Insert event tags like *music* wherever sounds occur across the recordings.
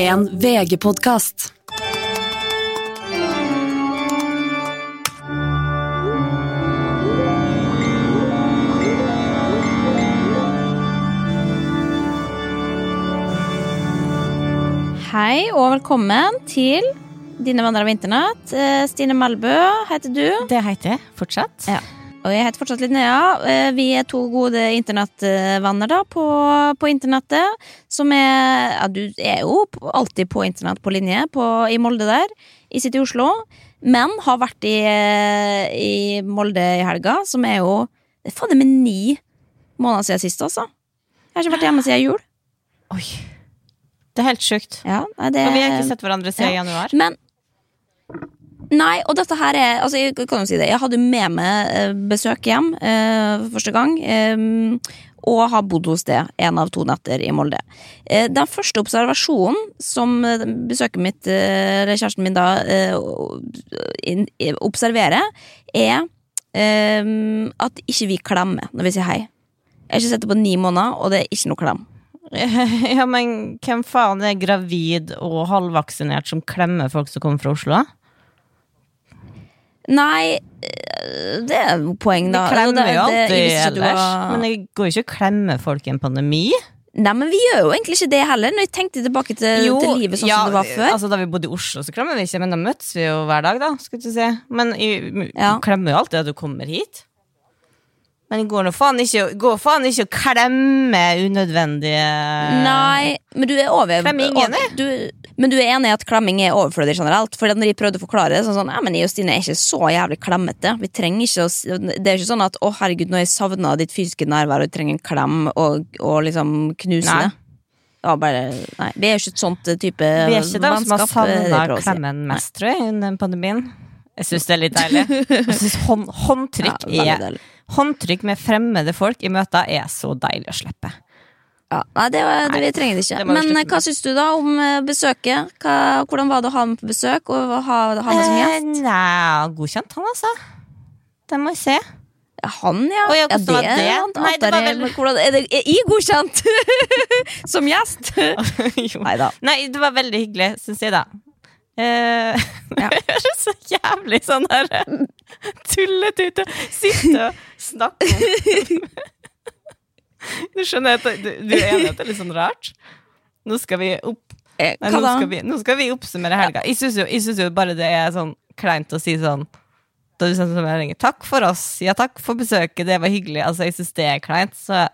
En VG-podkast. Hei og velkommen til Dine venner av internett. Eh, Stine Malbø heter du. Det heter jeg fortsatt. Ja. Og jeg heter fortsatt Linnea. Eh, Vi er to gode internettvenner da, på, på internettet. Som er Ja, du er jo alltid på internett på linje på, i Molde der. Jeg sitter i Oslo. Men har vært i, i Molde i helga, som er jo Det er fader meg ni måneder siden sist, altså. Jeg har ikke vært hjemme siden jul. Oi. Det er helt sjukt. Ja, det, Og vi har ikke sett hverandre siden ja. januar. Men Nei, og dette her er Altså, jeg kan jo si det. Jeg hadde med meg eh, besøk hjem eh, for første gang. eh, og har bodd hos det en av to netter i Molde. Eh, den første observasjonen som eh, besøket mitt, eh, eller kjæresten min da, eh, eh, observerer, er eh, at ikke vi klemmer når vi sier hei. Jeg har ikke sett det på ni måneder, og det er ikke noe klem. *laughs* Ja, men hvem faen er gravid og halvvaksinert som klemmer folk som kommer fra Oslo? Nei, eh, det er jo poeng, Vi da. klemmer jo alltid ellers. Men jeg går jo ikke og klemmer folk i en pandemi. Nei, men vi gjør jo egentlig ikke det heller, når jeg tenkte tilbake til, til livet sånn som det var før. Altså, da vi bodde i Oslo, så klemmer vi ikke, men da møtes vi jo hver dag, da. Skulle du si. Men jeg Ja. klemmer jo alltid at du kommer hit. Men går nå faen ikke, går faen ikke å klemme unødvendige Nei, men du er over Klem ingen, du, Men du er enig i at klemming er overflødig generelt? For når jeg prøvde å forklare det, sånn sånn, ja, men jeg og Stine er ikke så jævlig klemmete. Vi trenger ikke å, Det er ikke sånn at 'å, herregud, nå har jeg savna ditt fysiske nærvær og jeg trenger en klem' og, og liksom knuse det. Ja, bare, nei, vi er ikke et sånt type Vi er ikke de som har vennskap, det savna klemmen mest, tror jeg, under pandemien. Jeg syns det er litt deilig. Jeg synes hånd, håndtrykk, *laughs* Ja, er, håndtrykk med fremmede folk i møter er så deilig å slippe. Ja, nei, det, var, det, vi trenger det ikke. Men eh, hva syns du da om eh, besøket? Hva, hvordan var det å ha ham på besøk, og ha, ha ham som gjest? Eh, Nei, godkjent han, altså. Det må jeg se. Han, ja. Oh, ja, ja det, det? Nei, det var vel- hvordan, er, det, jeg godkjent *laughs* som gjest? *laughs* Nei da. Nei, det var veldig hyggelig, syns jeg, da. Eh, Ja. *laughs* Så jævlig sånn der tulletute. Sitte og snakke om *laughs* Du skjønner at du, du er enig at det er litt sånn rart? Nå skal vi opp Eh, Nei, nå, skal vi, nå skal vi oppsummere helga. Jeg syns jo, jo bare det er sånn kleint å si sånn da du sendte melding 'Takk for oss', 'ja, takk for besøket', det var hyggelig. Altså, jeg syns det er kleint, så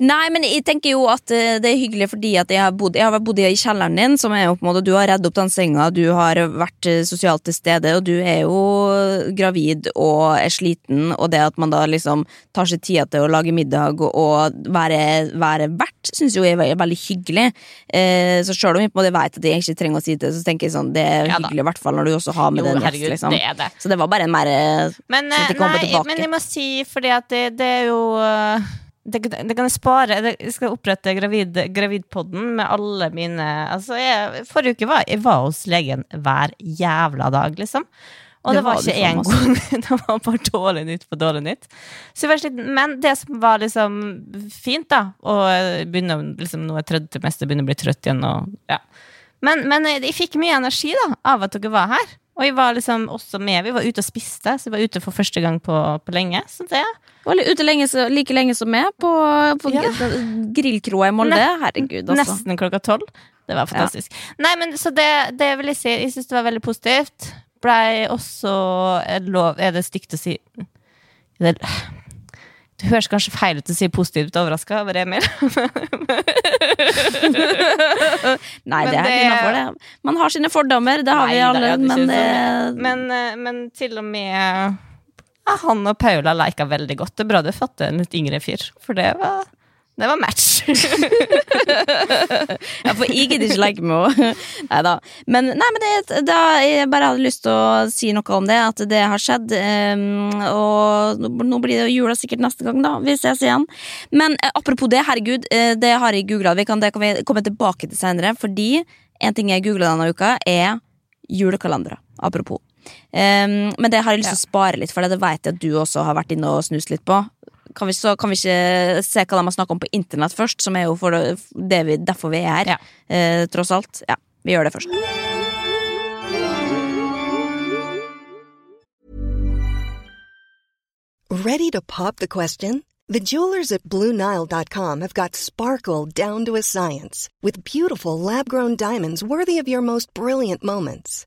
Nei, men jeg tenker jo at eh, det er hyggelig fordi at jeg har bodd, jeg har bodd i kjelleren din, som er jo på en måte Du har redd opp den senga, du har vært eh, sosialt til stede, og du er jo gravid og er sliten, og det at man da liksom tar seg tida til å lage middag og, være, være vert, syns jo jeg er veldig hyggelig. Eh, så sjøl om jeg på en måte vet at jeg ikke trenger å si det, så tenker jeg sånn det er Ja hyggelig, i hvert fall når du også har med Jo, den gjest, liksom. det det. Så det var bare en mer eh, Men, sånn at de kommer nei, tilbake. men jeg må si, fordi at det, det er jo det, det kan jeg spare Jeg skal opprette gravid, Gravidpodden med alle mine Altså, jeg, forrige uke var jeg var hos legen hver jævla dag, liksom. Og Det det, var var ikke én gang. *laughs* Det var bare dårlig nytt på dårlig nytt. Så jeg var sliten. Men det som var liksom fint, da Og begynner liksom, nå er tredje trimester, begynner å bli trøtt igjen. Og, ja. men, men jeg fikk mye energi da av at dere var her. Og jeg var liksom også med. Vi var ute og spiste, så vi var ute for første gang på, på lenge. Så det Var ute lenge, så- like lenge som meg på, på Ja. grillkroa i Molde. Herregud, altså. Nesten klokka tolv. Det var fantastisk. Nei, men Så det, det vil jeg si. Jeg syns det var veldig positivt. Blei også er lov Er det stygt å si det, det høres kanskje feil ut å si positivt overraska over Emil. *laughs* Nei, Men det er ikke innafor, det. Man har sine fordommer, det har vi alle, men det men, eh, men til og med ja, han og Paula leika veldig godt. Det er bra du fatter en litt yngre fyr, for det var, det var match. *laughs* Ja, for jeg gidder ikke legge henne. Nei da. Men, nei, men det, da, jeg bare hadde lyst til å si noe om det, at det har skjedd. Um, og nå- blir det jula sikkert neste gang, da. Vi ses igjen. Men eh, apropos det, herregud, eh, det har jeg googla. Det kan vi komme tilbake til senere. Fordi en ting jeg googla denne uka, er julekalendere. Apropos. Um, men det har jeg lyst til å spare litt, for det vet jeg at du også har vært inne og snust litt på. Kan vi, så kan vi ikke se hva de har snakka om på internett først, som er jo for det, det vi, derfor vi er her, Ja. eh, tross alt. Ja, vi gjør det først. Ready to pop the question? The jewelers at BlueNile.com have got sparkle down to a science with beautiful lab grown diamonds worthy of your most brilliant moments.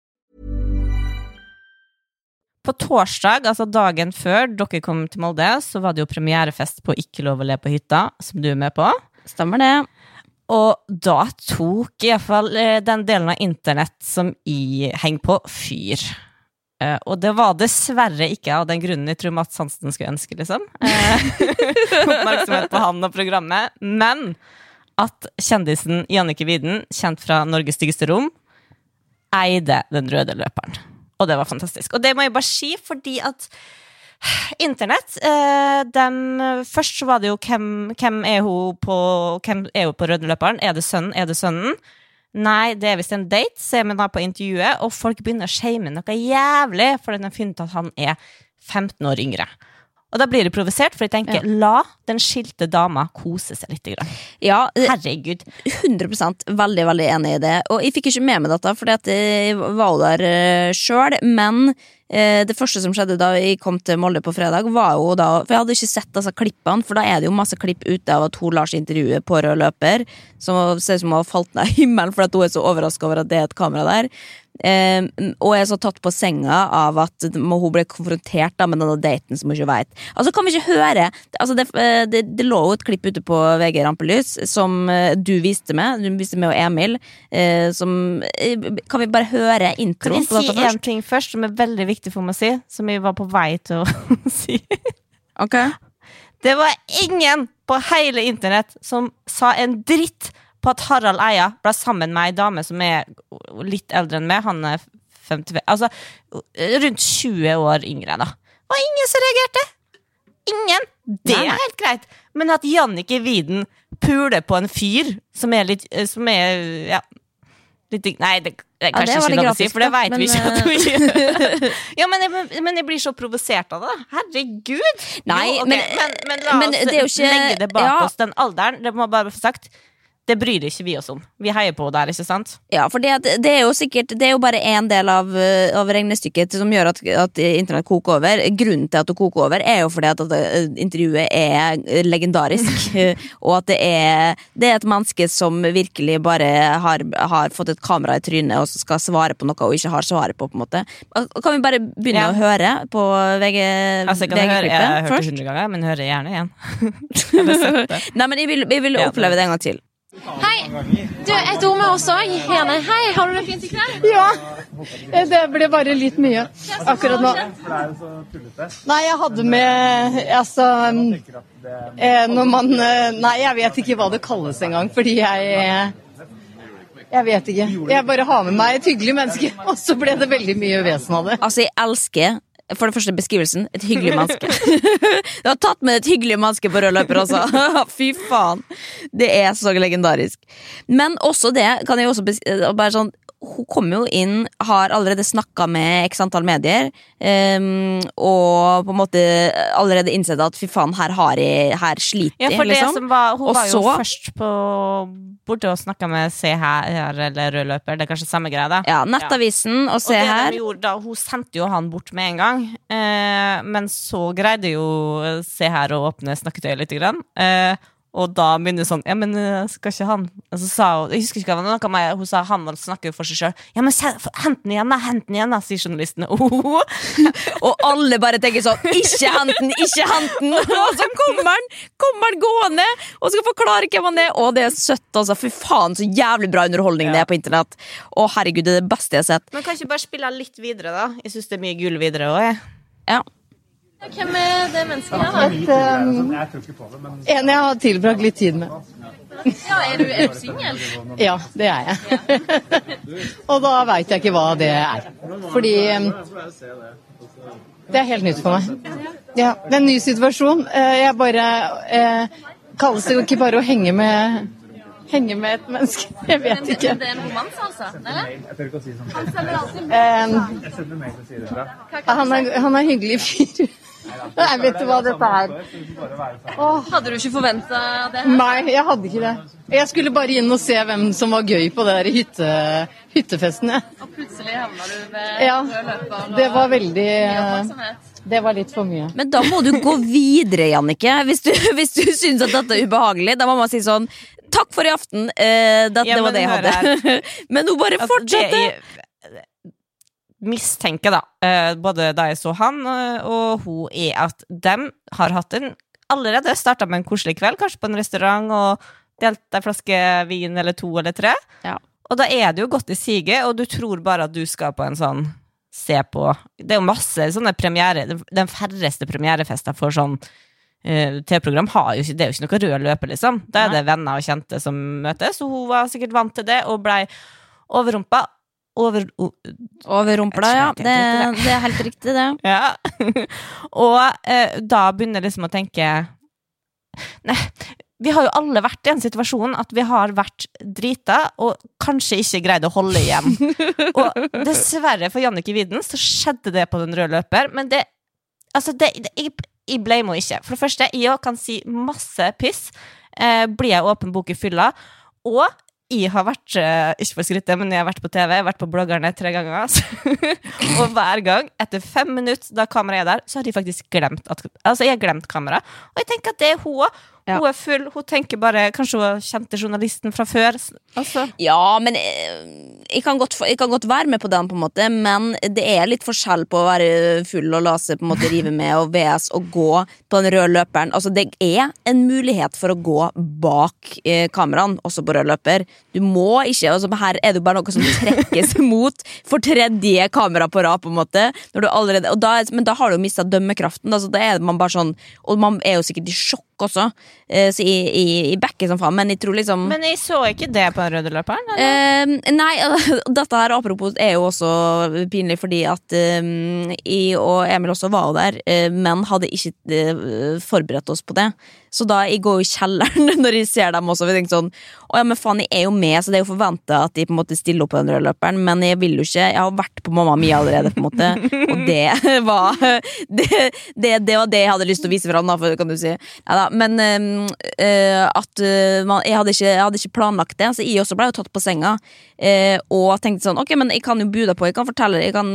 På torsdag, altså dagen før dere kom til Molde, så var det jo premierefest på Ikke lov å le på hytta, som du er med på. Stemmer det. Og da tok iallfall den delen av internett som jeg henger på, fyr. Eh, og det var dessverre ikke av den grunnen jeg tror Mats Hansen skulle ønske, liksom. Eh, *laughs* oppmerksomhet på han og programmet. Men at kjendisen Jannike Widen, kjent fra Norges styggeste rom, eide den røde løperen. Og det var fantastisk. Og det må jeg bare si, fordi at Internett eh, Først så var det jo hvem, hvem er hun på Hvem er hun på rødløperen? Er det sønnen? Er det sønnen? Nei, det er visst en date, ser vi da på intervjuet, og folk begynner å shame noe jævlig fordi de har funnet at han er 15 år yngre. Og da blir du provosert, for jeg tenker la den skilte dama kose seg litt. Grann. Ja, eh, Herregud. 100% veldig veldig enig i det. Og jeg fikk ikke med meg dette, for jeg var jo der uh, sjøl. Men eh, det første som skjedde da jeg kom til Molde på fredag, var jo da For jeg hadde ikke sett disse klippene, for da er det jo masse klipp ute av at hun lar seg intervjue på rød løper, som ser ut som hun har falt ned i himmelen fordi hun er så overraska over at det er et kamera der. Eh, og jeg er så tatt på senga av at hun ble konfrontert da med denne daten som hun ikke veit. Altså, kan vi ikke høre altså, det, eh, det, det lå jo et klipp ute på VG Rampelys som eh, du viste meg, du viste meg og Emil. Eh, som Kan vi bare høre Kan introen jeg på si en ting først som er veldig viktig for meg å si? Som jeg var på vei til å *laughs* si. Ok. Det var ingen på hele internett som sa en dritt på at Harald Eia ble sammen med ei dame som er litt eldre enn meg. Han er 50, altså rundt 20 år yngre, da. Det var ingen som reagerte! Ingen! Det er helt greit. Men at Jannicke Widen puler på en fyr som er litt Som er ja, litt Nei, det, det er Ja, det kanskje ikke lov å si, for det veit vi ikke at hun gjør. ja, men jeg, men jeg blir så provosert av det. Herregud! Nei, jo, okay, men- men, men la oss ikke- legge det bak ja. oss, den alderen. Det må bare få sagt. Det bryr ikke vi oss om. Vi heier på der, ikke sant? Ja, for det, det er jo sikkert Det er jo bare én del av, uh, av regnestykket som gjør at, at internett koker over. Grunnen til at det koker over, er jo fordi at, at uh, intervjuet er legendarisk. uh, *laughs* og at det er, det er et menneske som virkelig bare har, har fått et kamera i trynet og skal svare på noe og ikke har svaret på. på en måte Kan vi bare begynne Ja. å høre på VG, Altså, jeg, høre, jeg har hørt det hundre ganger, men hører gjerne igjen. *laughs* *laughs* Nei, men jeg vil, jeg vil oppleve det en gang til. Hei! Du, et ord med oss òg. Hene, Hei, har du det fint i kveld? Ja. Det ble bare litt mye akkurat nå. Nei, jeg hadde med Altså eh, Når man eh, Nei, jeg vet ikke hva det kalles engang, fordi jeg Jeg vet ikke. Jeg bare har med meg et hyggelig menneske, *laughs* og så ble det veldig mye vesen av det. Altså, jeg elsker for det første beskrivelsen. Et hyggelig menneske. *laughs* du har tatt med et hyggelig menneske på rød løper også. *laughs* Fy faen. Det er så legendarisk. Men også det kan jeg også bare sånn hun kommer jo inn, har allerede snakka med x antall medier, um, og på en måte allerede innsett at fy faen, her har jeg Her sliter Ja, jeg, det liksom. som var, Hun Og var jo så- først på borte og snakka med Se her eller Rød løper. Det er kanskje samme greie, da. Ja, Nettavisen og Og Se det her. de gjorde da, Hun sendte jo han bort med en gang, uh, men så greide jo Se her å åpne snakketøyet litt. Grann. Eh, Og da begynner hun sånn Ja, men eh, skal ikke han Og så sa hun Jeg husker ikke hva det var, med Hun sa han snakker jo for seg sjøl. Ja, men hent den igjen, da! Hent den igjen, da, sier journalistene. Oh. *laughs* Og alle bare tenker sånn Ikke hent den! Ikke hent den! *laughs* Og så kommer han kommer han gående og skal forklare hvem han er. Og det er søtt, altså. Fy faen, så jævlig bra underholdning det er på internett. Å herregud, det er det beste jeg har sett. Men kan ikke bare spille litt videre, da? Jeg syns det er mye gull videre òg, jeg. Ja. Hvem er det mennesket her, har? Et, um, en jeg har tilbrakt litt tid med. Ja, er du, er du singel? Ja, det er jeg. og da veit jeg ikke hva det er. Fordi det er helt nytt for meg. Ja, det er en ny situasjon. Eh, Jeg bare eh, Kalles det jo ikke bare å henge med Henge med et menneske? Jeg vet ikke. Det er en romans, altså? Eller? Eh, han, er, han er hyggelig fyr. Jeg vet du hva dette er. Åh, Hadde du ikke forventa det? nei, jeg hadde ikke det. Jeg skulle bare inn og se hvem som var gøy på det der hytte, hyttefesten. jeg. Og plutselig havna du ved Ja, og det var veldig eh. Det var litt for mye. Men da må du gå videre, Jannicke. Hvis du, *laughs* hvis du syns at dette er ubehagelig, da må man si sånn Takk for i aften. Eh, dette Ja, var det jeg hadde. *laughs* Men hun bare Altså, det jeg mistenker, da, eh, både da jeg så han eh, og hun, er at de har hatt en Allerede starta med en koselig kveld, kanskje på en restaurant, og delt ei flaske vin eller to eller tre. Ja. Og da er det jo godt i siget, og du tror bare at du skal på en sånn se på Det er jo masse sånne premiere Den færreste premierefester for sånn uh, TV-program har jo ikke Det er jo ikke noe rød løper, liksom. Da er det venner og kjente som møtes, og hun var sikkert vant til det, og blei overrumpa. Over, Overrumpla, ja. Det, det er helt riktig, det. *laughs* ja. og eh, da begynner jeg liksom å tenke Nei, vi har jo alle vært i en situasjon at vi har vært drita og kanskje ikke greid å holde igjen. *laughs* og dessverre for Jannicke Widen så skjedde det på den røde løper, men det Altså, det, det, jeg, jeg blamer henne ikke. For det første, jeg òg kan si masse piss. Eh, blir jeg åpen bok i fylla. Og jeg har vært eh, Ikke for å skryte, men jeg har vært på TV, jeg har vært på bloggerne tre ganger. *laughs* og hver gang, etter fem minutter da kameraet er der, så har de faktisk glemt at Altså, jeg har glemt kamera. Og jeg tenker at det er hun òg. Ja. Hun er full. Hun tenker bare Kanskje hun kjente journalisten fra før. Også. Ja, men jeg, jeg kan, godt, jeg kan godt være med på den, på en måte men det er litt forskjell på å være full og la seg på en måte rive med, og VS og gå på den røde løperen. Altså, det er en mulighet for å gå bak eh, kameraene, også på rød løper. Du må ikke altså, Her er det jo bare noe som trekkes *laughs* mot for tredje kamera på rad, på en måte. Når du allerede, og da, men da har du jo mista dømmekraften. Altså, da er man bare sånn Og man er jo sikkert i sjokk også, eh, så i, i, i som faen, men jeg tror liksom Men jeg så ikke det på den røde løperen. eller? Eh, nei, *laughs* dette her apropos er jo også pinlig fordi at eh, jeg og Emil også var jo der, eh, men hadde ikke eh, forberedt oss på det. Så da jeg går jo i kjelleren *laughs* når jeg ser dem også, og jeg tenker sånn Å ja, men faen, jeg er jo med, så det er jo forventa at de på en måte stiller opp på den røde løperen, men jeg vil jo ikke Jeg har vært på Mamma mi allerede, på en måte, og *laughs* det var *laughs* det, det, det var det jeg hadde lyst til å vise fram, da, for, kan du si. Ja, da, men eh, at eh, man, jeg, hadde ikke, jeg hadde ikke planlagt det, så jeg også ble jo tatt på senga. eh, og tenkte sånn, ok, men jeg kan jo bu deg på, jeg kan fortelle, jeg kan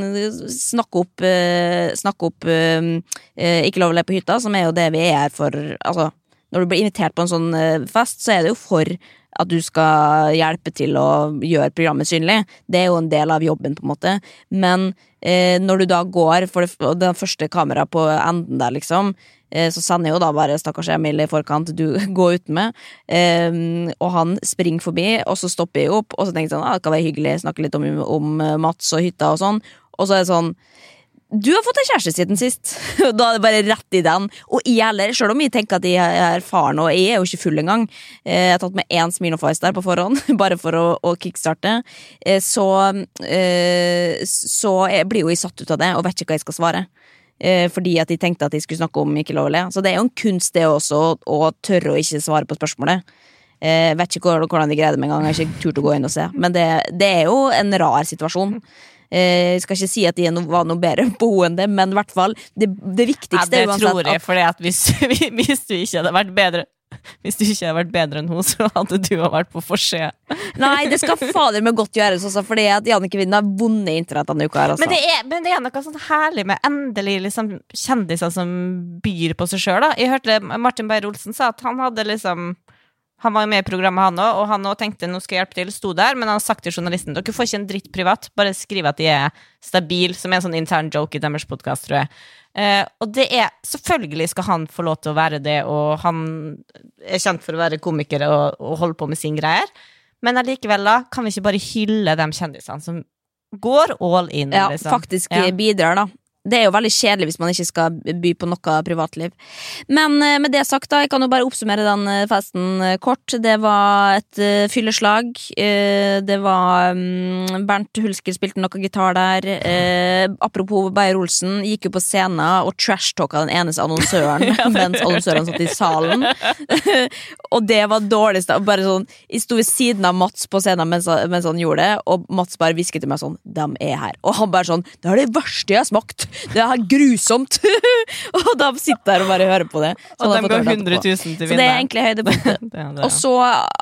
snakke opp, eh, snakke opp eh, eh, Ikke lov å le på hytta, som er jo det vi er her for. Altså, når du blir invitert på en sånn eh, fest, så er det jo for at du skal hjelpe til å gjøre programmet synlig. Det er jo en del av jobben, på en måte. Men eh, når du da går for det, det første kameraet på enden der, liksom, eh, så sender jo da bare stakkars Emil i forkant du *laughs* går ut med. Eh, og han springer forbi, og så stopper jeg opp, og så tenker jeg sånn, ah, det kan være hyggelig, snakke litt om, om eh, Mats og hytta og sånn. Og så er det sånn du har fått deg kjæreste siden sist. *laughs* Da er det bare rett i den. Og jeg heller, selv om jeg tenker at jeg er erfaren, og jeg er jo ikke full engang, eh, jeg har tatt med én Smirnoff Ice der på forhånd, *laughs* bare for å, å kickstarte, eh, så, eh, så jeg blir jo jeg satt ut av det, og vet ikke hva jeg skal svare. Fordi at de tenkte at de skulle snakke om ikke lov å le. Så det er jo en kunst, det også, å tørre å ikke svare på spørsmålet. Jeg vet ikke hvordan de greide det med en gang. Jeg har ikke turt å gå inn og se. Men det, det er jo en rar situasjon. Eh, jeg skal ikke si at de var noe bedre det, men i hvert fall det, det Ja, viktigste det er uansett tror jeg, for hvis, *laughs* hvis du ikke hadde vært bedre hvis du ikke hadde vært bedre enn henne, så hadde du vært på forsida. Nei, det skal *laughs* fader meg godt gjøres også, fordi at Jannicke Wind har vunnet internett denne uka her, altså. Men det, er, men det er noe sånn herlig med endelig liksom, kjendiser som byr på seg sjøl. Jeg hørte Martin Beyer-Olsen sa at han hadde liksom han var med i programmet, han òg, og han også tenkte nå skal jeg hjelpe til. Sto der, men han har sagt til journalisten dere får ikke en dritt privat, bare skriv at de er stabile, som er en sånn intern joke i deres podkast, tror jeg. Eh, og det er Selvfølgelig skal han få lov til å være det, og han er kjent for å være komiker og, og holde på med sin greier, men allikevel, da, kan vi ikke bare hylle de kjendisene som går all in, Ja, liksom? faktisk Ja. bidrar, da. Det er jo veldig kjedelig hvis man ikke skal by på noe privatliv. Men eh, med det sagt, da, jeg kan jo bare oppsummere den eh, festen eh, kort. Det var et fylleslag. Det var mm, Bernt Hulsker spilte noe gitar der. Apropos Beyer-Olsen, gikk jo på scenen og trashtalka den eneste annonsøren *laughs* *laughs* mens annonsøren satt i salen. *laughs* og det var dårligst. Bare sånn, Jeg sto ved siden av Mats på scenen mens, han- mens han gjorde det, og Mats bare hvisket til meg sånn De er her. Og han bare sånn Det er det verste jeg har smakt! Det er grusomt! *laughs* og da sitter jeg og bare hører på det. Og de ga 100 000 til Så det er egentlig høydepunktet. *laughs* Og så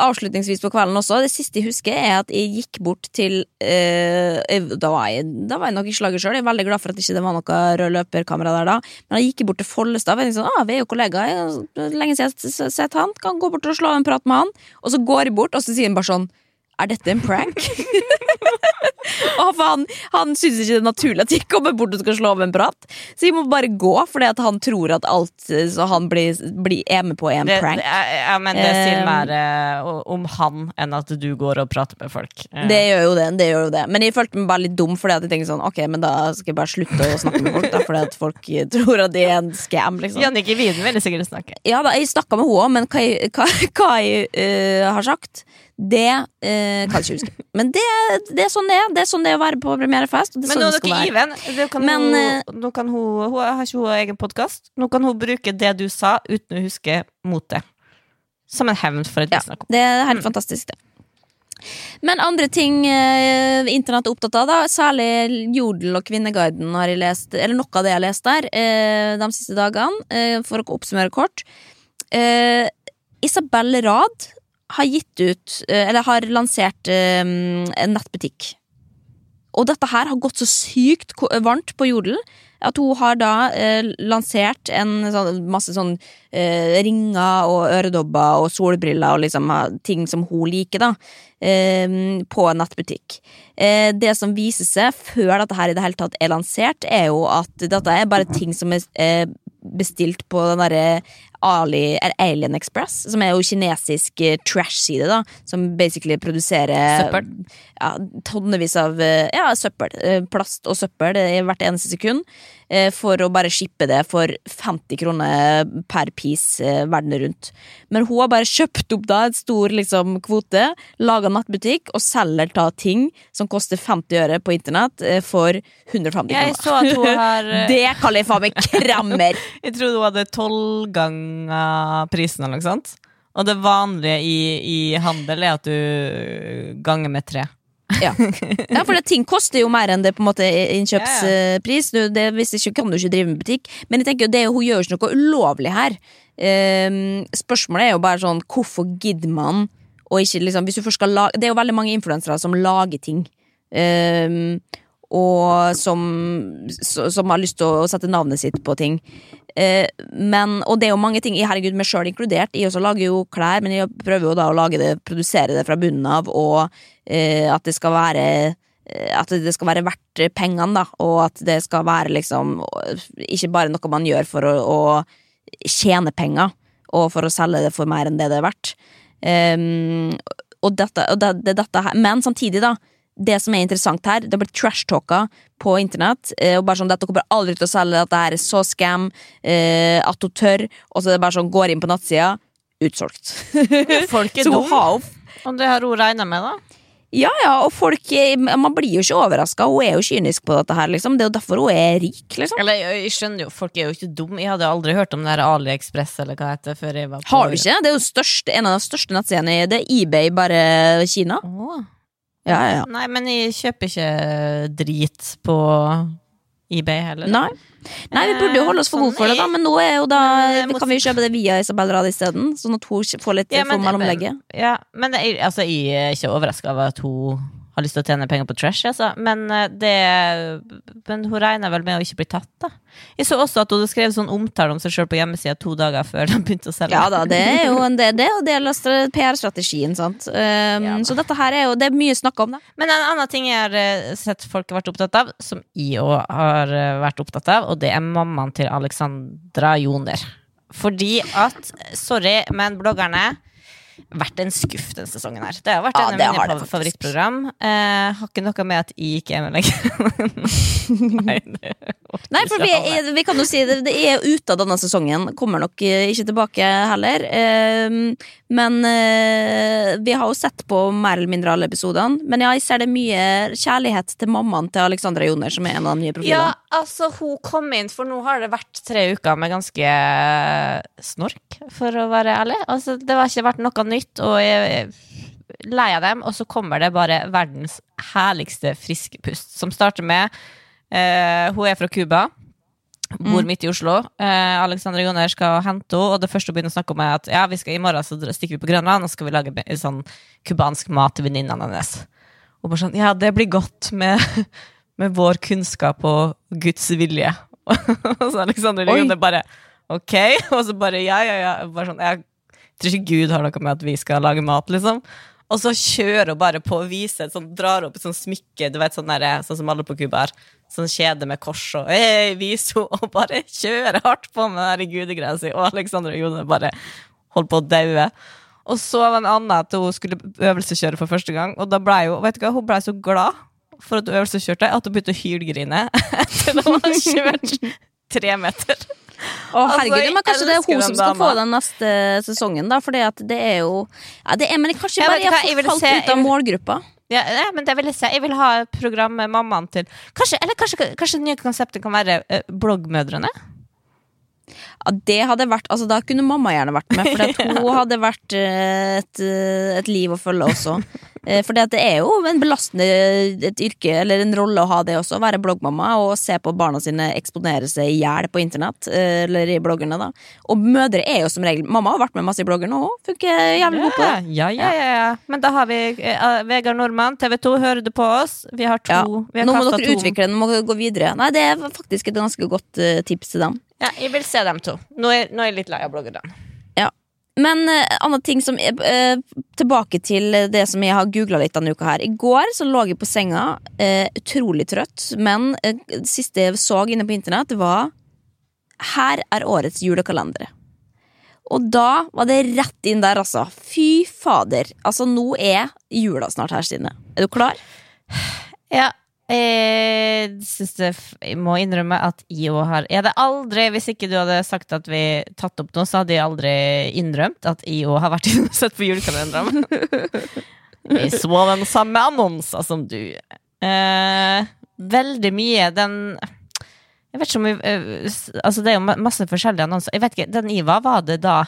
avslutningsvis på kvelden også, det siste jeg husker, er at jeg gikk bort til eh, da, var jeg, da var jeg nok i slaget sjøl. Jeg er veldig glad for at det ikke var noe rød løperkamera der da. Men jeg gikk bort til Follestad. og jeg Sånn, ah, vi er jo kollegaer. Lenge siden jeg har sett han. Kan gå bort og slå en prat med han. Og så går jeg bort, og så sier han bare sånn er dette en prank? *laughs* *laughs* og han, han syns ikke det er naturlig at jeg kommer bort og skal slå av en prat. Så jeg må bare gå, fordi at han tror at alt eh, så han blir, blir er med på, er en Det, prank. det, ja, men det sier Eh, mer eh, om han enn at du går og prater med folk. Eh, Det gjør jo det, det gjør jo det. Men jeg følte meg bare litt dum, fordi at jeg tenkte sånn Ok, men da skal jeg bare slutte å snakke med folk, da, fordi at folk eh, tror at det er en scam, liksom. Jannicke Wien vil sikkert snakke. Ja da, jeg snakka med henne òg, men hva jeg, hva, hva jeg uh, har sagt, det eh, kan jeg ikke huske. *laughs* Men det, det er sånn det er. Det er sånn det er å være på premierefest. er Men sånn nå er dere even. Kan Men, hun, eh, nå kan hun, hun har ikke hun egen podkast. Nå kan hun bruke det du sa, uten å huske mot det. Som en hevn for et Ja, visst det er helt fantastisk, det. Men andre ting eh, internett er opptatt av, da, særlig Jodel og Kvinneguiden har jeg lest, eller noe av det jeg har lest der, eh, de siste dagene, eh, for å oppsummere kort. Eh, Isabel Rad har gitt ut, eh, eller har lansert eh, en nettbutikk. Og dette her har gått så sykt varmt på Jodel at hun har da eh, lansert en sånn, masse sånn ringer og øredobber og solbriller og liksom ting som hun liker, da, på en nettbutikk. Det som viser seg før dette her i det hele tatt er lansert, er jo at dette er bare ting som er bestilt på den derre Ali, er Alien Express, som er jo kinesisk eh, trash-side, da, som basically produserer Søppel. ja, tonnevis av eh, ja, søppel. eh, Plast og søppel hvert eneste sekund. For å bare shippe det for 50 kroner per piece verden rundt. Men hun har bare kjøpt opp da et stor liksom, kvote, laga nattbutikk og selger da ting som koster 50 øre på internett for 150 Jeg kroner. *laughs* Det kaller jeg faen meg *laughs* kremmer! Jeg trodde hun hadde tolv ganger prisen eller noe sånt. Og det vanlige i, i handel er at du ganger med tre. Ja, ja for det, ting koster jo mer enn det på en måte innkjøpspris. Du, det, hvis ikke kan du ikke drive med butikk. Men jeg tenker jo det, hun gjør jo ikke noe ulovlig her. Um, spørsmålet er jo bare sånn hvorfor gidder man å ikke liksom hvis du først skal lage, Det er jo veldig mange influensere som lager ting. Ehm, og som, som har lyst til å sette navnet sitt på ting. Eh, men, og det er jo mange ting, herregud, meg sjøl inkludert. Jeg også lager jo klær, men jeg prøver jo da å lage det, produsere det fra bunnen av, og eh, at det skal være eh, at det skal være verdt pengene, da, og at det skal være liksom Ikke bare noe man gjør for å, å tjene penger, og for å selge det for mer enn det det er verdt. Um, og dette, og det, det, dette her Men samtidig, da. Det som er interessant her, det blir trash-talka på internett. Eh, og bare sånn, Dette kommer aldri til å selge, at det her er så scam eh, at hun tør. Og så er det bare sånn, går inn på nattsida, utsolgt. Folk er *laughs* dumme. Og det har hun regna med, da. ja, ja, og folk Man blir jo ikke overraska. Hun er jo kynisk på dette her, liksom. Det er jo derfor hun er rik, liksom. Eller jeg, skjønner jo, folk er jo ikke dumme. Jeg hadde aldri hørt om det her AliExpress eller hva heter før jeg var på Har du ikke? Det er jo største, en av de største nettsidene i det. er eBay, bare Kina. Åh. Ja, ja. Nei, men jeg kjøper ikke drit på eBay heller. Nei. Nei, vi burde jo holde oss for Eh, gode for det, da, sånn men nå jo da Men, Kan vi kjøpe det via Isabel Rad isteden? Sånn at hun får litt Ja, for men- mellomlegget. Ja, men altså, jeg er ikke overraska over at hun har lyst til å tjene penger på trash, altså. Men eh, det Men hun regner vel med å ikke bli tatt, da. Jeg så også at hun skrevet sånn omtale om seg sjøl på hjemmesida to dager før de begynte å selge. Ja da, det er jo en del, det er del av PR-strategien, sant. Um, Ja så dette her er jo Det er mye snakk om, da. Men en annen ting jeg har eh, sett folk har vært opptatt av, som jeg òg har eh, vært opptatt av, og det er mammaen til Alexandra Joner. Fordi at, sorry, men bloggerne vært en skuff denne sesongen her. Det har vært Ja, en av mine favorittprogram. Eh, har ikke noe med at jeg er med lenger. *laughs* Nei, Nei, for vi, er, vi kan jo si det, det er ute av denne sesongen. Kommer nok eh, ikke tilbake heller. Um, men eh, vi har jo sett på mer eller mindre alle episodene. Men jeg ser det mye kjærlighet til mammaen til Alexandra Joner, som er en av de nye Ja, altså, hun kom inn, for nå har det vært tre uker med ganske snork, for å være ærlig. Altså, det har ikke vært noe nytt, og jeg er lei av dem. Og så kommer det bare verdens herligste friske pust, som starter med eh, Hun er fra Cuba. Bor midt i Oslo. Eh, Alexandra Joner skal hente henne, og det første hun begynner å snakke om, er at ja, vi skal i morgen så stikker vi på Grønland og skal vi lage sånn cubansk mat til venninnene hennes. Og bare sånn, ja, det blir godt med, *laughs* med vår kunnskap og Guds vilje. *laughs* og så Alexandra. Joner bare ok, *laughs* og så bare ja, ja, ja. Bare sånn, jeg tror ikke Gud har noe med at vi skal lage mat, liksom. Og så kjører hun bare på og viser, sånn, drar opp et sånt smykke, du vet, sånn, der, sånn som alle på Cuba har. Sånn kjede med kors og hey, viser hun, og bare kjører hardt på med den gudegreia si. Og Alexandra Jone bare holdt på å daue. Og så var det en annen at hun skulle øvelseskjøre for første gang, og da ble hun, vet du hva, hun ble så glad for at hun øvelseskjørte, at hun begynte å hylgrine *laughs* etter at hun hadde kjørt tre meter. Å, oh, herregud, altså, men Kanskje det er hun som skal få den neste sesongen, da. at det er jo ja, det er, Men kanskje Jeg bare jeg har falt se- ut av vil- målgruppa. Ja, ja, men det vil jeg se. Jeg vil ha program med mammaen til Kanskje, eller kanskje, kanskje det nye konseptet kan være eh, bloggmødrene? Ja, det hadde vært Altså, da kunne mamma gjerne vært med, for *laughs* hun hadde vært eh, et, eh, et liv å følge også. Eh, For det er jo en belastende et yrke, eller en rolle å ha det også, å være bloggmamma og se på barna sine eksponere seg i hjel på internett, eh, eller i bloggerne, da. Og mødre er jo som regel Mamma har vært med masse i bloggerne òg, funker jævlig godt på det. Ja, ja, ja, ja. Men da har vi uh, Vegard Nordmann, TV 2, hører du på oss? Vi har to. Ja. Vi har Nå må dere to. utvikle den, må gå videre. Nei, det er faktisk et ganske godt uh, tips til dem. Ja, jeg vil se dem to. Nå er, nå er jeg litt lei av bloggerne. Men uh, annen ting som eh, Tilbake til det som jeg har googla litt denne uka her. I går så lå jeg på senga, uh, utrolig trøtt, men eh, det siste jeg så inne på internett, var Her er årets julekalendere. Og da var det rett inn der, altså. Fy fader. Altså, nå er jula snart her, Stine. Er du klar? Ja. Jeg synes det Jeg må innrømme at jeg òg har Jeg hadde aldri, hvis ikke du hadde sagt at vi tatt opp noe, så hadde jeg aldri innrømt at jeg òg har vært *laughs* inne og sett på julekalenderen. *laughs* Jeg så den samme annonsen som du. Eh, veldig mye den Jeg vet ikke om vi eh, Altså, det er jo masse forskjellige annonser. Jeg vet ikke, Den var, var det da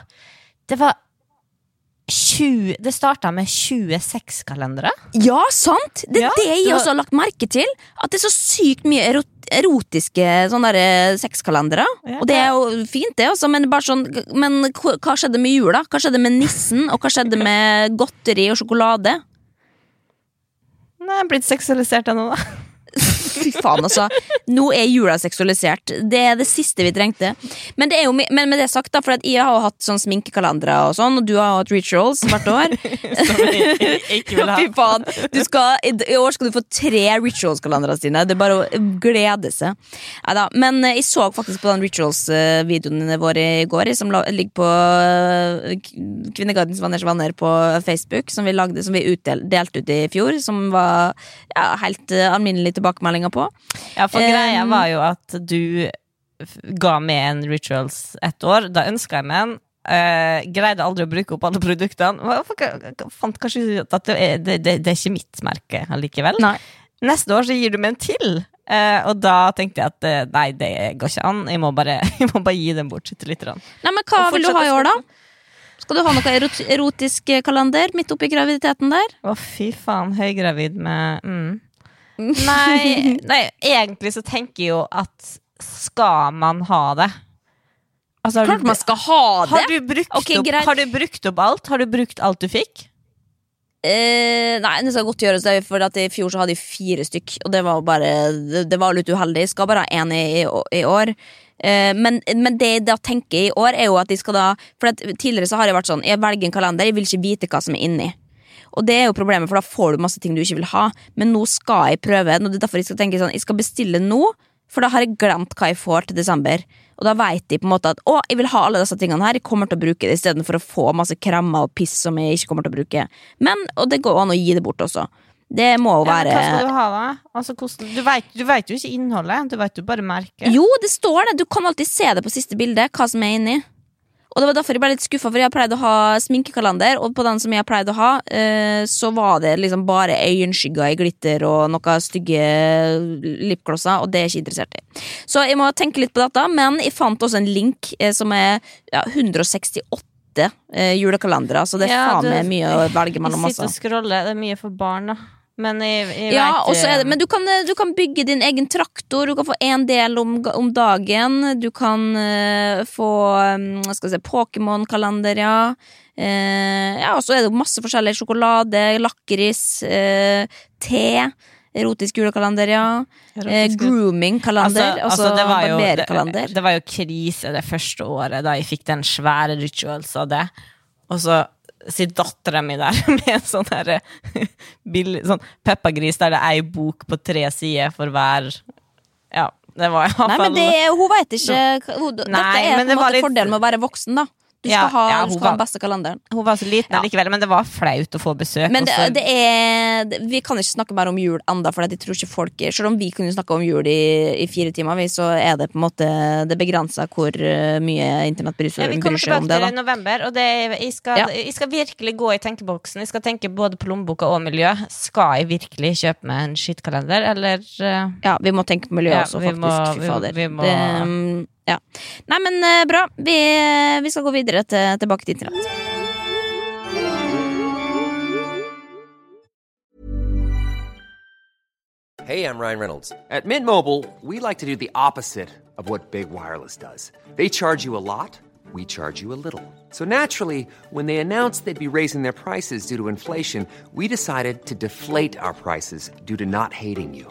Det var 20, Det starta med 26 kalendere. Ja, sant! Det er Ja, det jeg også har lagt merke til. At det er så sykt mye erot erotiske sånne der, eh, sexkalendere. Ja, og det er jo fint, det, også, men, bare sånn, men hva skjedde med jula? Hva skjedde med nissen? Og hva skjedde med godteri og sjokolade? *laughs* Nei, blitt seksualisert ennå, da. Fy faen, altså. Nå er jula seksualisert. Det er det siste vi trengte. Men, det jo, men med det sagt, da, for jeg har jo hatt sånn sminkekalendere og sånn, og du har hatt rituals hvert år. Som jeg ikke vil ha. Fy faen. Du skal, i, år skal du få tre rituals-kalendere Stine. Det er bare å glede seg. Neida, Men eh, jeg så faktisk på den rituals-videoen vår i går, som ligger på eh, Kvinnegardens venners venner på Facebook, som vi, lagde, som vi utdel, delte ut i fjor. Som var ja, helt alminnelig alminnelige tilbakemeldinger på. Ja, for greia var jo at du ga meg en rituals ett år. Da ønska jeg meg en. Uh, greide aldri å bruke opp alle produktene. Fant kanskje ut at det er, det, det, det er ikke mitt merke allikevel. Nei. Neste år så gir du meg en til. Uh, og da tenkte jeg at uh, nei, det går ikke an. Jeg må bare, *laughs* jeg må bare gi den bort til litt. Nei, men Hva vil du ha i år, da? Skal du ha noe erot erotisk kalender midt oppi graviditeten der? Å, fy faen. Høygravid med mm. Nei, *laughs* nei, egentlig så tenker jeg jo at skal man ha det? Altså, har, Klart du, man skal ha det! har, du brukt okay, opp, har du brukt opp alt? Har du brukt alt du fikk? Eh, nei, det skal godt gjøres, for i fjor så hadde jeg fire stykk, og det var bare Det, var litt uheldig. Jeg skal bare ha én i, i, år. Eh, men, men det jeg da tenker i år, er jo at de skal da For tidligere så har jeg vært sånn Jeg velger en kalender, jeg vil ikke vite hva som er inni. Og det er jo problemet, for da får du masse ting du ikke vil ha. Men nå skal jeg prøve. Det er derfor jeg skal tenke sånn Jeg skal bestille nå, for da har jeg glemt hva jeg får til desember. Og da vet de på en måte at å, jeg vil ha alle disse tingene her, jeg kommer til å bruke det istedenfor å få masse kremmer og piss som jeg ikke kommer til å bruke. Men, og det går an å gi det bort også. Det må jo Ja, være hva skal du ha, da? Altså, du, vet, du vet jo ikke innholdet. Du vet jo bare merket. Jo, det står det! Du kan alltid se det på siste bilde, hva som er inni. Og det var derfor jeg ble litt skuffa, for jeg har pleid å ha sminkekalender, og på den som jeg har pleid å ha, eh, så var det liksom bare øyenskygger i glitter og noen stygge lipglosser, og det er jeg ikke interessert i. Så jeg må tenke litt på dette, men jeg fant også en link eh, som er ja, 168 eh, julekalendere, så det er Ja, faen meg mye å velge mellom. Sitter Altså. og scroller. Det er mye for barn, da. Men jeg, jeg Ja, vet, det, eh, men du kan, du kan bygge din egen traktor, du kan få én del om, om dagen. Du kan uh, få um, si, Pokémon-kalender, ja. Uh, ja, og så er det masse forskjellig. Sjokolade, lakris, uh, te. Erotisk julekalender, ja. Eh, Grooming-kalender. Altså, altså, det, var jo, det, det var jo krise det første året da jeg fikk den svære rituals av det. Og så sitter dattera mi der *laughs* med en sånn her billig sånn Peppa-gris der det er ei bok på tre sider for hver Ja, det var Nei, men det, hun veit ikke hun, Dette er på en det måte litt- fordelen med å være voksen, da. Du Ja, skal ha, ja, du hun skal ha den beste kalenderen. Hun var så liten Ja. likevel, men det var flaut å få besøk. Men det, det er Vi kan ikke snakke mer om jul enda For jeg tror ikke folk Selv om vi kunne snakke om jul i, i fire timer Så er det på en måte Det begrenser hvor eh, mye internett bryr seg om det. vi kommer tilbake til det i november, og det, jeg, skal, Ja. jeg skal virkelig gå i tenkeboksen. Jeg skal tenke både på lommeboka og miljø. Skal jeg virkelig kjøpe meg en skittkalender, eller eh, Ja, vi må tenke på miljøet Ja, også faktisk må- vi- vi må- det, mm, ja. Nei, men eh, bra vi, vi skal gå videre til, tilbake til internett Hey, I'm Ryan Reynolds. At Mint Mobile, we like to do the opposite of what Big Wireless does. They charge you a lot, we charge you a little. So naturally, when they announced they'd be raising their prices due to inflation, we decided to deflate our prices due to not hating you.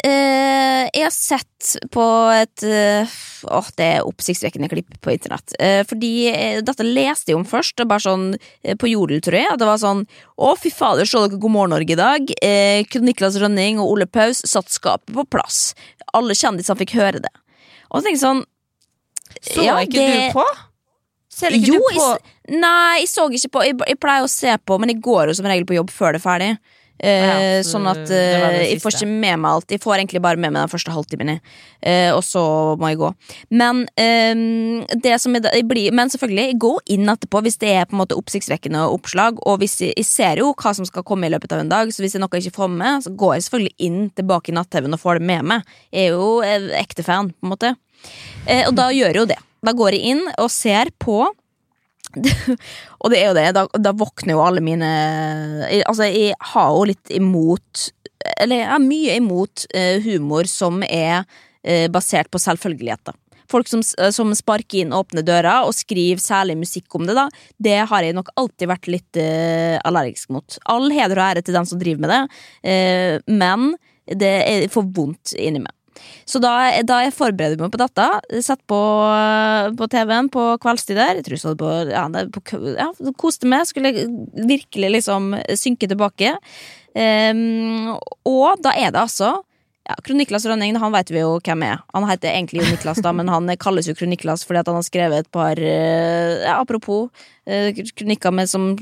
jeg har sett på et eh, Åh, det er oppsiktsvekkende klipp på internett. Eh, fordi eh, dette leste jeg om først, er bare sånn eh, på Jodel, tror jeg. At det var sånn Å, fy fader, så dere God morgen Norge i dag? Eh, Niklas Rønning og Ole Paus satt skapet på plass. Alle kjendisene fikk høre det. Og så tenker jeg sånn Så ja, ikke det- du på? Ser ikke jo, du på? jeg, nei, jeg så ikke på. Jeg, jeg pleier å se på, men jeg går jo som regel på jobb før det er ferdig. Eh, Ja, så sånn at eh, jeg får ikke med meg alt. Jeg får egentlig bare med meg den første halvtimen. Eh, og så må jeg gå. Men eh, det som jeg, jeg blir, Men selvfølgelig, jeg går inn etterpå hvis det er på en måte oppsiktsvekkende oppslag. Og hvis jeg, jeg ser jo hva som skal komme i løpet av en dag, så hvis det er noe jeg ikke får med meg, så går jeg selvfølgelig inn tilbake i nett-TV-en og får det med meg. Jeg er jo ekte fan, på en måte. Eh, og da gjør jeg jo det. Da går jeg inn og ser på *laughs* og det er jo det, da, da våkner jo alle mine Altså, jeg har jo litt imot Eller jeg har mye imot eh, humor som er eh, basert på selvfølgeligheter. Folk som, s- som sparker inn åpne dører og skriver særlig musikk om det, da, det har jeg nok alltid vært litt eh, allergisk mot. All heder og ære til den som driver med det, eh, men det er for vondt inni meg. Så da, da jeg forbereder meg på dette, satt på, på TV-en på kveldstid der, jeg tror jeg på, ja, på ja, koste meg, skulle virkelig liksom synke tilbake. Um, og da er det altså ja, Kroniklas Rønning, han vet vi jo hvem er. Han heter egentlig jo Niklas, da, men han kalles jo Kroniklas fordi at han har skrevet et par eh, ja, Apropos eh, kronikker med som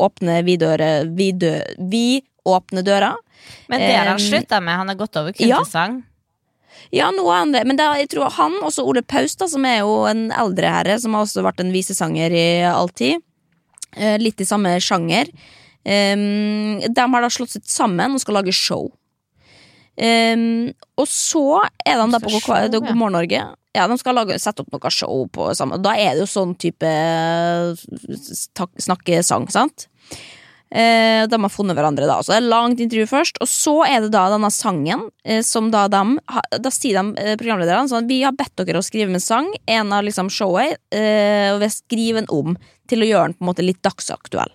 åpner vidøre vidø, vi åpner døra. Men det har han Um, slutta med. Han har gått over ja. Ja, noe andre, det. Men da, jeg tror han, også Ole Paus, da, som er jo en eldre herre, som har også vært en visesanger i all tid. Eh, litt i samme sjanger. Um, de har da slått seg sammen og skal lage show. Um, og så er de da på show, God. God morgen Norge. Ja, De skal lage, sette opp noe show på Da er det jo sånn type snakkesang, sant? Eh, de har funnet hverandre da. Så det er langt intervju først Og så er det da denne sangen eh, Som da de Da sier de eh, programlederne sånn Vi har bedt dere å skrive en sang En av liksom showet eh, Og vi skriver den om Til å gjøre den på en måte litt dagsaktuell.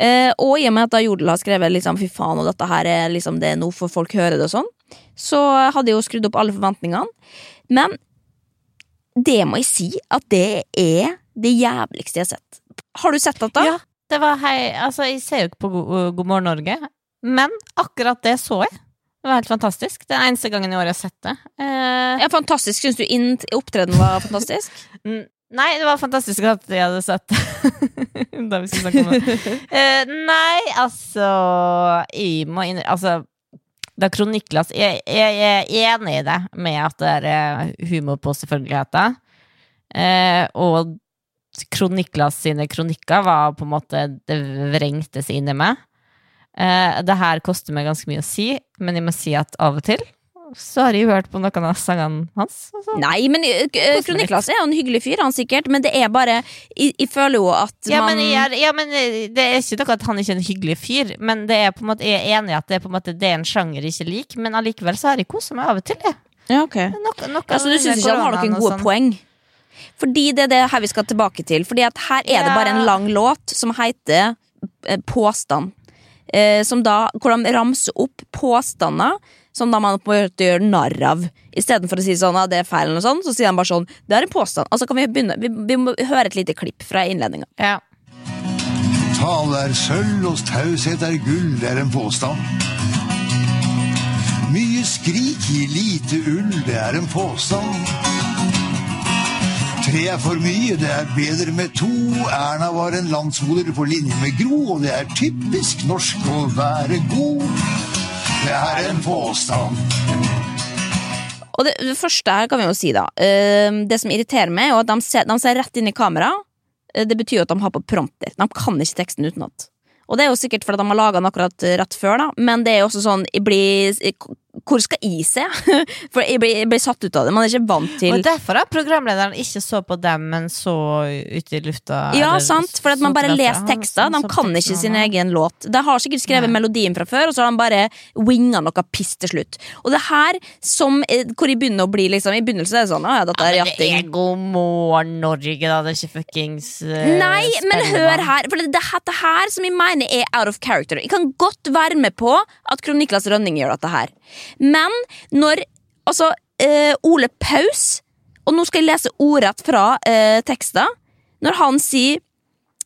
Eh, Og i og med at da Jodel har skrevet liksom, Fy faen, og dette her er liksom Det er noe for folk hører det og sånn Så hadde jeg jo skrudd opp alle forventningene. Men Det må jeg si At det er det jævligste jeg har sett. Har du sett dette? Ja, det var hei Altså, jeg ser jo ikke på God, God morgen Norge, men akkurat det så jeg. Det var helt fantastisk. Det er eneste gangen i året jeg har sett det. Eh, Ja, fantastisk. Syns du opptredenen var fantastisk? *laughs* Nei, det var fantastisk at jeg hadde sett det. *laughs* da vi skulle snakke om det. Eh, nei, altså Jeg må inn Altså, da Kroniklas jeg, jeg er enig i det med at det er eh, humor på selvfølgeligheter. Eh, og Kroniklas sine kronikker var på en måte Det vrengte seg inni meg. Eh, det her koster meg ganske mye å si, men jeg må si at av og til så har jeg hørt på noen av sangene hans. Nei, men Koster Kroniklas er jo en hyggelig fyr, han sikkert, men det er bare Jeg, jeg føler jo at Ja, men, jeg ja, men eh, det er ikke noe at han ikke er en hyggelig fyr, men det er på en måte, jeg er enig i at det er, på en, måte, det er en sjanger jeg ikke liker, men allikevel så har jeg kosa meg av og til. Jeg. ja, ok. Noe, noe Altså, du syns ikke han har noen gode sånn. poeng? Fordi det er det her vi skal tilbake til. Fordi at her er det bare en lang låt som heter eh, Påstand. Eh, som da, hvor de ramser opp påstander som da man på en måte gjør narr av. Istedenfor å si sånn, ja, det er feil, eller sånt, så sier de bare sånn Det er en påstand. Altså kan Vi begynne Vi, vi må høre et lite klipp fra innledninga. Ja. Tale er sølv, og taushet er gull, det er en påstand. Mye skrik gir lite ull, det er en påstand. Tre er for mye, det er bedre med to. Erna var en landsmoder på linje med Gro, og det er typisk norsk å være god. Det er en påstand. Og det, det første her kan vi jo si, da. eh, det som irriterer meg, er at de ser, de ser rett inn i kamera. Eh, det betyr jo at de har på prompter. De kan ikke teksten utenat. Og det er jo sikkert fordi de har laga den akkurat eh, rett før, da. Men det er jo også sånn jeg blir, Hvor skal jeg se? *laughs* For jeg blir, jeg blir satt ut av det. Man er ikke vant til Og derfor har programlederen ikke så på dem, men så ute i lufta. Ja, eller sant, for at man bare leser tekster. De kan ikke sin egen låt. De har sikkert skrevet Nei. melodien fra før, og så har de bare winga noe piss til slutt. Og det her, som, eh, hvor jeg begynner å bli liksom I begynnelsen er det sånn, ja, dette er Ja, det er God morgen Norge, da. Det er ikke fuckings uh, Nei, men hør her, for det er dette her som jeg mener er out of character. Jeg kan godt være med på at Kron Niklas Rønning gjør dette her, men når altså eh, Ole Paus Og nå skal jeg lese ordrett fra eh, tekster. Når han sier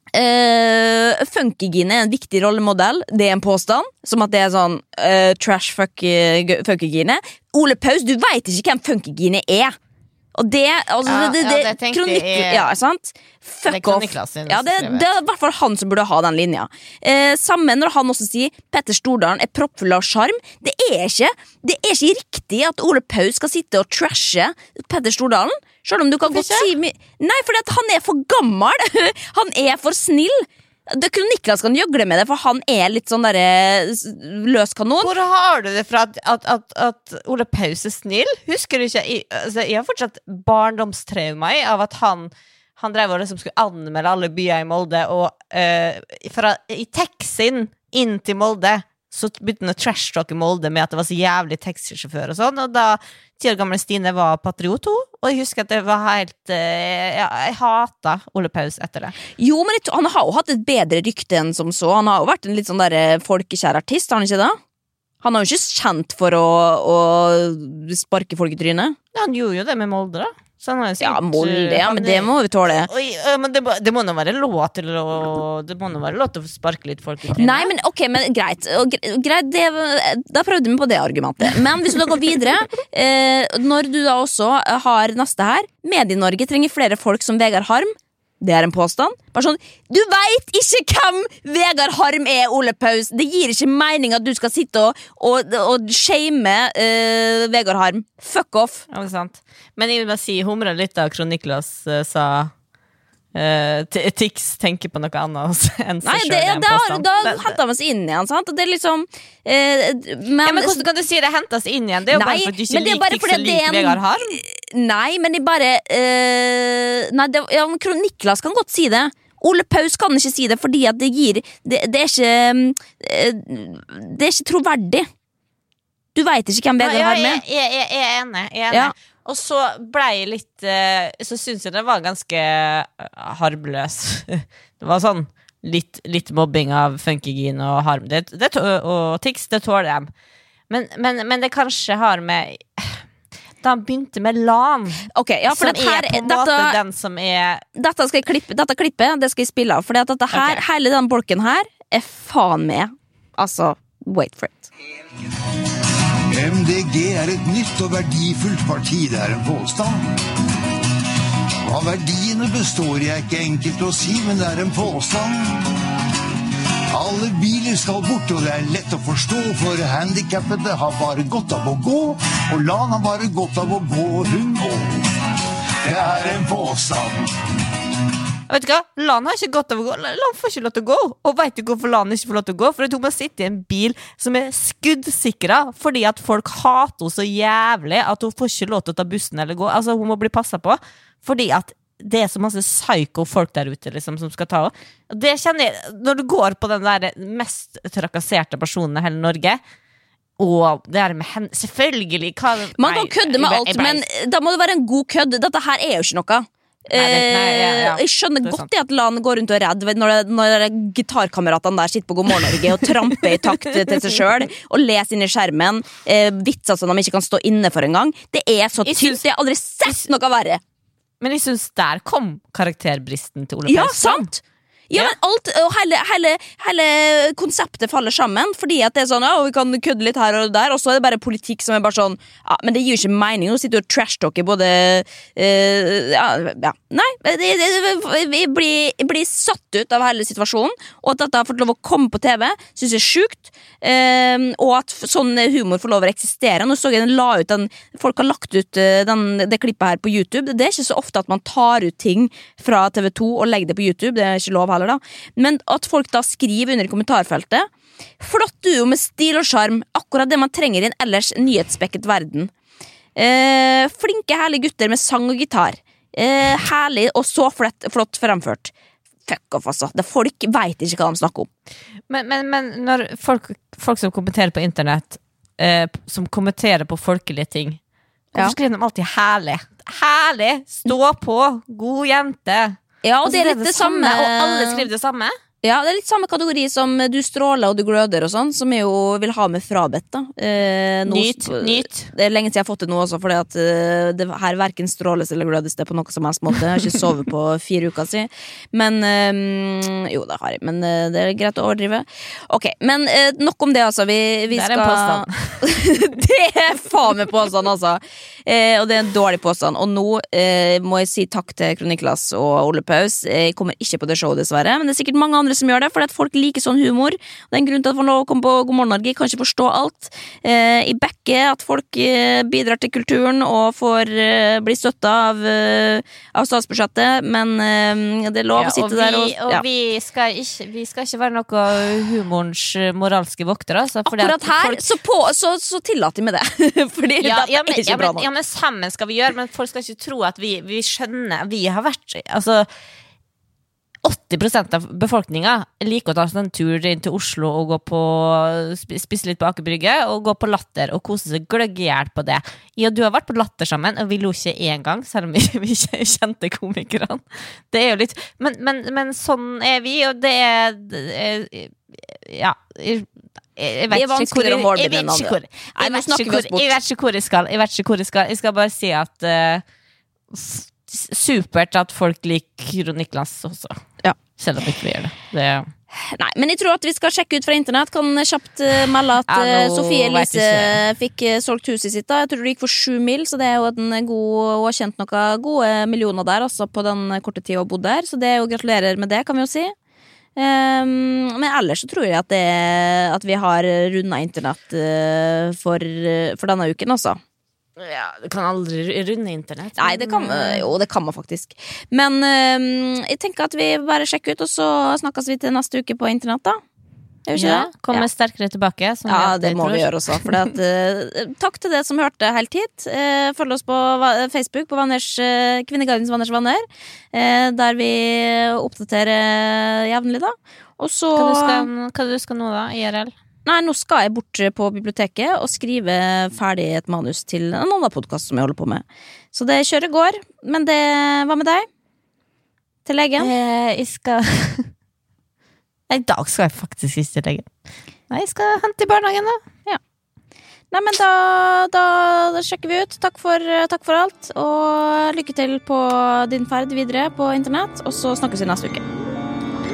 Uh, Funkygine er en viktig rollemodell. Det er en påstand. Som at det er sånn eh, trash fuck, uh, Funkygine. Ole Paus, du veit ikke hvem Funkygine er! Og det, altså, Ja, det, ja, det, det tenkte kronik, jeg Ja, sant? Fuck off. Ja, det, det er i hvert fall han som burde ha den linja. Eh, samme når han også sier Petter Stordalen er proppfull av sjarm. Det er ikke Det er ikke riktig at Ole Paus skal sitte og trashe Petter Stordalen. Selv om du kan Hvorfor godt si my- Nei, fordi at han er for gammel! *laughs* han er for snill! Det kunne Niklas kan gjøgle med det, for han er litt sånn derre løs kanon. Hvor har du det fra at, at, at, at Ole Paus er snill? Husker du ikke? Jeg, altså, jeg har fortsatt barndomstraumer av at han han drev og liksom skulle anmelde alle byer i Molde, og uh, fra, i taxien inn til Molde så begynte han å trash-talke Molde med at det var så jævlig taxisjåfør og sånn, og da ti år gamle Stine var patriot, hun, og jeg husker at det var helt eh, Ja, jeg hata Ole Paus etter det. Jo, men jeg han har jo hatt et bedre rykte enn som så. Han har jo vært en litt sånn der folkekjær artist, har han ikke det? Han er jo ikke kjent for å, å sparke folk i trynet. Ja, han gjorde jo det med Molde, da. Så han har jo Ja, sikkert, Molde, ja, men det må vi tåle. Oi, men det, det må nå være lov til å Det må nå være lov til å sparke litt folk i trynet? Nei, men ok, men greit. Greit det, da prøvde vi på det argumentet. Men hvis du da går videre, eh, når du da også har neste her Medie-Norge trenger flere folk som Vegard Harm. Det er en påstand. Bare sånn, Du veit ikke hvem Vegard Harm er, Ole Paus! Det gir ikke mening at du skal sitte og, og, og shame uh, Vegard Harm. Fuck off. Ja. Men jeg vil bare si, humra litt da Kroniklas Niklas eh, sa T- Tix tenker på noe annet *laughs* enn seg sjøl. da, da henter man seg inn igjen, sant? Det er liksom uh, men, Ja, men hvordan kan du si det hentes inn igjen? Det er jo Nei, bare fordi du ikke er liker Tix og er liker Vegard Harm. Nei, men de bare uh, Nei, det, ja, Niklas kan godt si det. Ole Paus kan ikke si det fordi det gir Det, det er ikke Det er ikke troverdig. Du veit ikke hvem Vegard Ja, Harm jeg, er. jeg, jeg, jeg er enig. Jeg er enig. Ja. Og så ble jeg litt eh, Så syns jeg det var ganske eh, harmløs. *laughs* Det var sånn litt, litt mobbing av Funkygin og Harm. Det, det, og Tix, det tåler de. Men, men, men det kanskje har med *sighs* Da han begynte med LAN, okay, ja, som dette her, er på en måte den som er dette, skal jeg klippe, dette klippet det skal jeg spille av. For dette her, Ok. hele den bolken her er faen med. Altså, wait for it. MDG er et nytt og verdifullt parti, det er en påstand. Hva verdiene består i er ikke enkelt å si, men det er en påstand. Alle biler skal bort, og det er lett å forstå, for handikappede har bare godt av å gå, og Lan har bare godt av å gå, hun òg. Det er en påstand. Vet du hva? Lan har ikke godt av å gå. Lan får ikke lov til å gå. Og vet du hvorfor Lan ikke får lov til å gå? Fordi hun må sitte i en bil som er skuddsikra fordi at folk hater henne så jævlig at hun får ikke lov til å ta bussen eller gå. Altså, hun må bli passa på. Fordi at det er så masse psycho folk der ute liksom, som skal ta henne. Det kjenner jeg Når du går på den der mest trakasserte personen i hele Norge og det her med henne Selvfølgelig! Hva, Man kan kødde med alt, men da må det være en god kødd. Dette her er jo ikke noe. Nei, det- nei, ja, ja. Eh, Jeg skjønner Det er godt at Lan går rundt og er redd når, det- når gitarkameratene der sitter på God morgen Norge og tramper i takt til seg sjøl og leser inn i skjermen eh, vitser som de ikke kan stå inne for engang. Det er så tynt. Jeg har aldri sett noe verre. Men jeg syns der kom karakterbristen til Ole Paus Ja, sant! Ja, men alt, og hele, hele, hele konseptet faller sammen. Fordi at det er sånn, ja, vi kan kødde litt her og der Og så er det bare politikk som er bare sånn ja, Men det gir jo ikke mening. Nå sitter du og trashtalker både uh, ja, ja. Nei, vi blir, blir satt ut av hele situasjonen. Og at dette har fått lov å komme på TV, syns jeg er sjukt. Uh, og at sånn humor får lov å eksistere. Nå så jeg den la ut den Folk har lagt ut eh, den, det klippet her på YouTube. Det er ikke så ofte at man tar ut ting fra TV2 og legger det på YouTube. Det er ikke lov heller, da. Men at folk da skriver under kommentarfeltet Flott duo med stil og sjarm. Akkurat det man trenger i en ellers nyhetsspekket verden. Eh, flinke, herlige gutter med sang og gitar. Eh, herlig og så flott, flott fremført. Fuck off, altså. Det folk veit ikke hva de snakker om. Men, men, men når folk, folk som kommenterer på internett, eh, som kommenterer på folkelige ting, hvorfor Ja. skriver de alltid 'herlig'? Herlig! Stå på! God jente! Ja, og og det er litt det samme Og alle skriver det samme? Ja, det er litt samme kategori som du stråler og du gløder og sånn, som jeg jo vil ha med frabedt. da eh, nå- Nyt, nyt. Det er lenge siden jeg har fått det nå også, fordi at eh, det her verken stråles eller glødes det på noe som helst måte. Jeg har ikke *laughs* sovet på fire uker siden. Men um, Jo, det har jeg, men uh, det er greit å overdrive. Ok, men uh, nok om det, altså. Vi, vi Det er skal en påstand. *laughs* det er faen meg påstand, altså! Eh, og det er en dårlig påstand. Og nå må jeg si takk til Kroniklas og Ole Paus. Jeg kommer ikke på det showet, dessverre, men det er sikkert mange andre som gjør det, fordi at folk liker sånn humor. Det er en grunn til at man kommer på God morgen Norge. Kan ikke forstå alt. Eh, I Bekke at folk eh, bidrar til kulturen og får eh, bli støtta av, eh, av statsbudsjettet, men eh, det er lov Ja, å sitte og der og vi, og ja. vi, skal ikke, vi skal ikke være noe humorens eh, moralske voktere. Altså, Akkurat her folk- så, på, så, så tillater vi med det. *laughs* Fordi ja, dette men, er ikke bra nok. ja, men sammen skal vi gjøre, men folk skal ikke tro at vi, vi skjønner Vi har vært Altså 80% av befolkninga liker å ta en tur inn til Oslo og gå på spise litt på Aker Brygge og gå på Latter og kose seg gløgg i hjel på det. Ja, du har vært på Latter sammen, og vi lo ikke én gang, selv om vi, *laughs* vi ikke kjente komikerne. Det er jo litt men, men, men sånn er vi, og det er, det er Ja. Jeg, jeg vet ikke hvor jeg- jeg vet ikke hvor- Jeg vet ikke hvor- jeg skal. Jeg skal. Bare si at f- Supert at folk liker Niklas også. Ja. Selv om ikke vi gjør det. det Nei, men jeg tror at vi skal sjekke ut fra internett. Kan kjapt eh, melde at Ja, eh, Sofie Elise fikk eh, solgt huset sitt. da Jeg tror det gikk for sju mil, så det er jo en god Hun har tjent noen gode millioner der altså, på den korte tida hun bodde der. Så det er jo gratulerer med det, kan vi jo si. Um, men ellers så tror jeg at, det, at vi har runda internett for, for denne uken, altså. Ja, Du kan aldri runde internett. Nei, det kan, jo, det kan man faktisk. Men øh, jeg tenker at vi bare sjekker ut, og så snakkes vi til neste uke på internett, da. Ja. Komme Ja. sterkere tilbake. som Ja, det må tror. vi gjøre også. At, uh, *laughs* takk til dere som hørte helt hit. Uh, følg oss på Facebook på Vanners, uh, Kvinneguidens Vanners Vanner, eh, der vi oppdaterer jevnlig, da. Og så Hva du skal, hva du skal nå, da? IRL? Nei, nå skal jeg bort på biblioteket og skrive ferdig et manus til en annen podkast som jeg holder på med. Så det kjøret går. Men det Hva med deg? Til legen? Eh, jeg skal *laughs* I dag skal jeg faktisk ikke til legen. Nei, jeg skal hente i barnehagen, da. Nei, men da, da, da sjekker vi ut. Takk for, takk for alt. Og lykke til på din ferd videre på internett. Og så snakkes vi neste uke.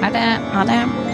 Ha det Ha det.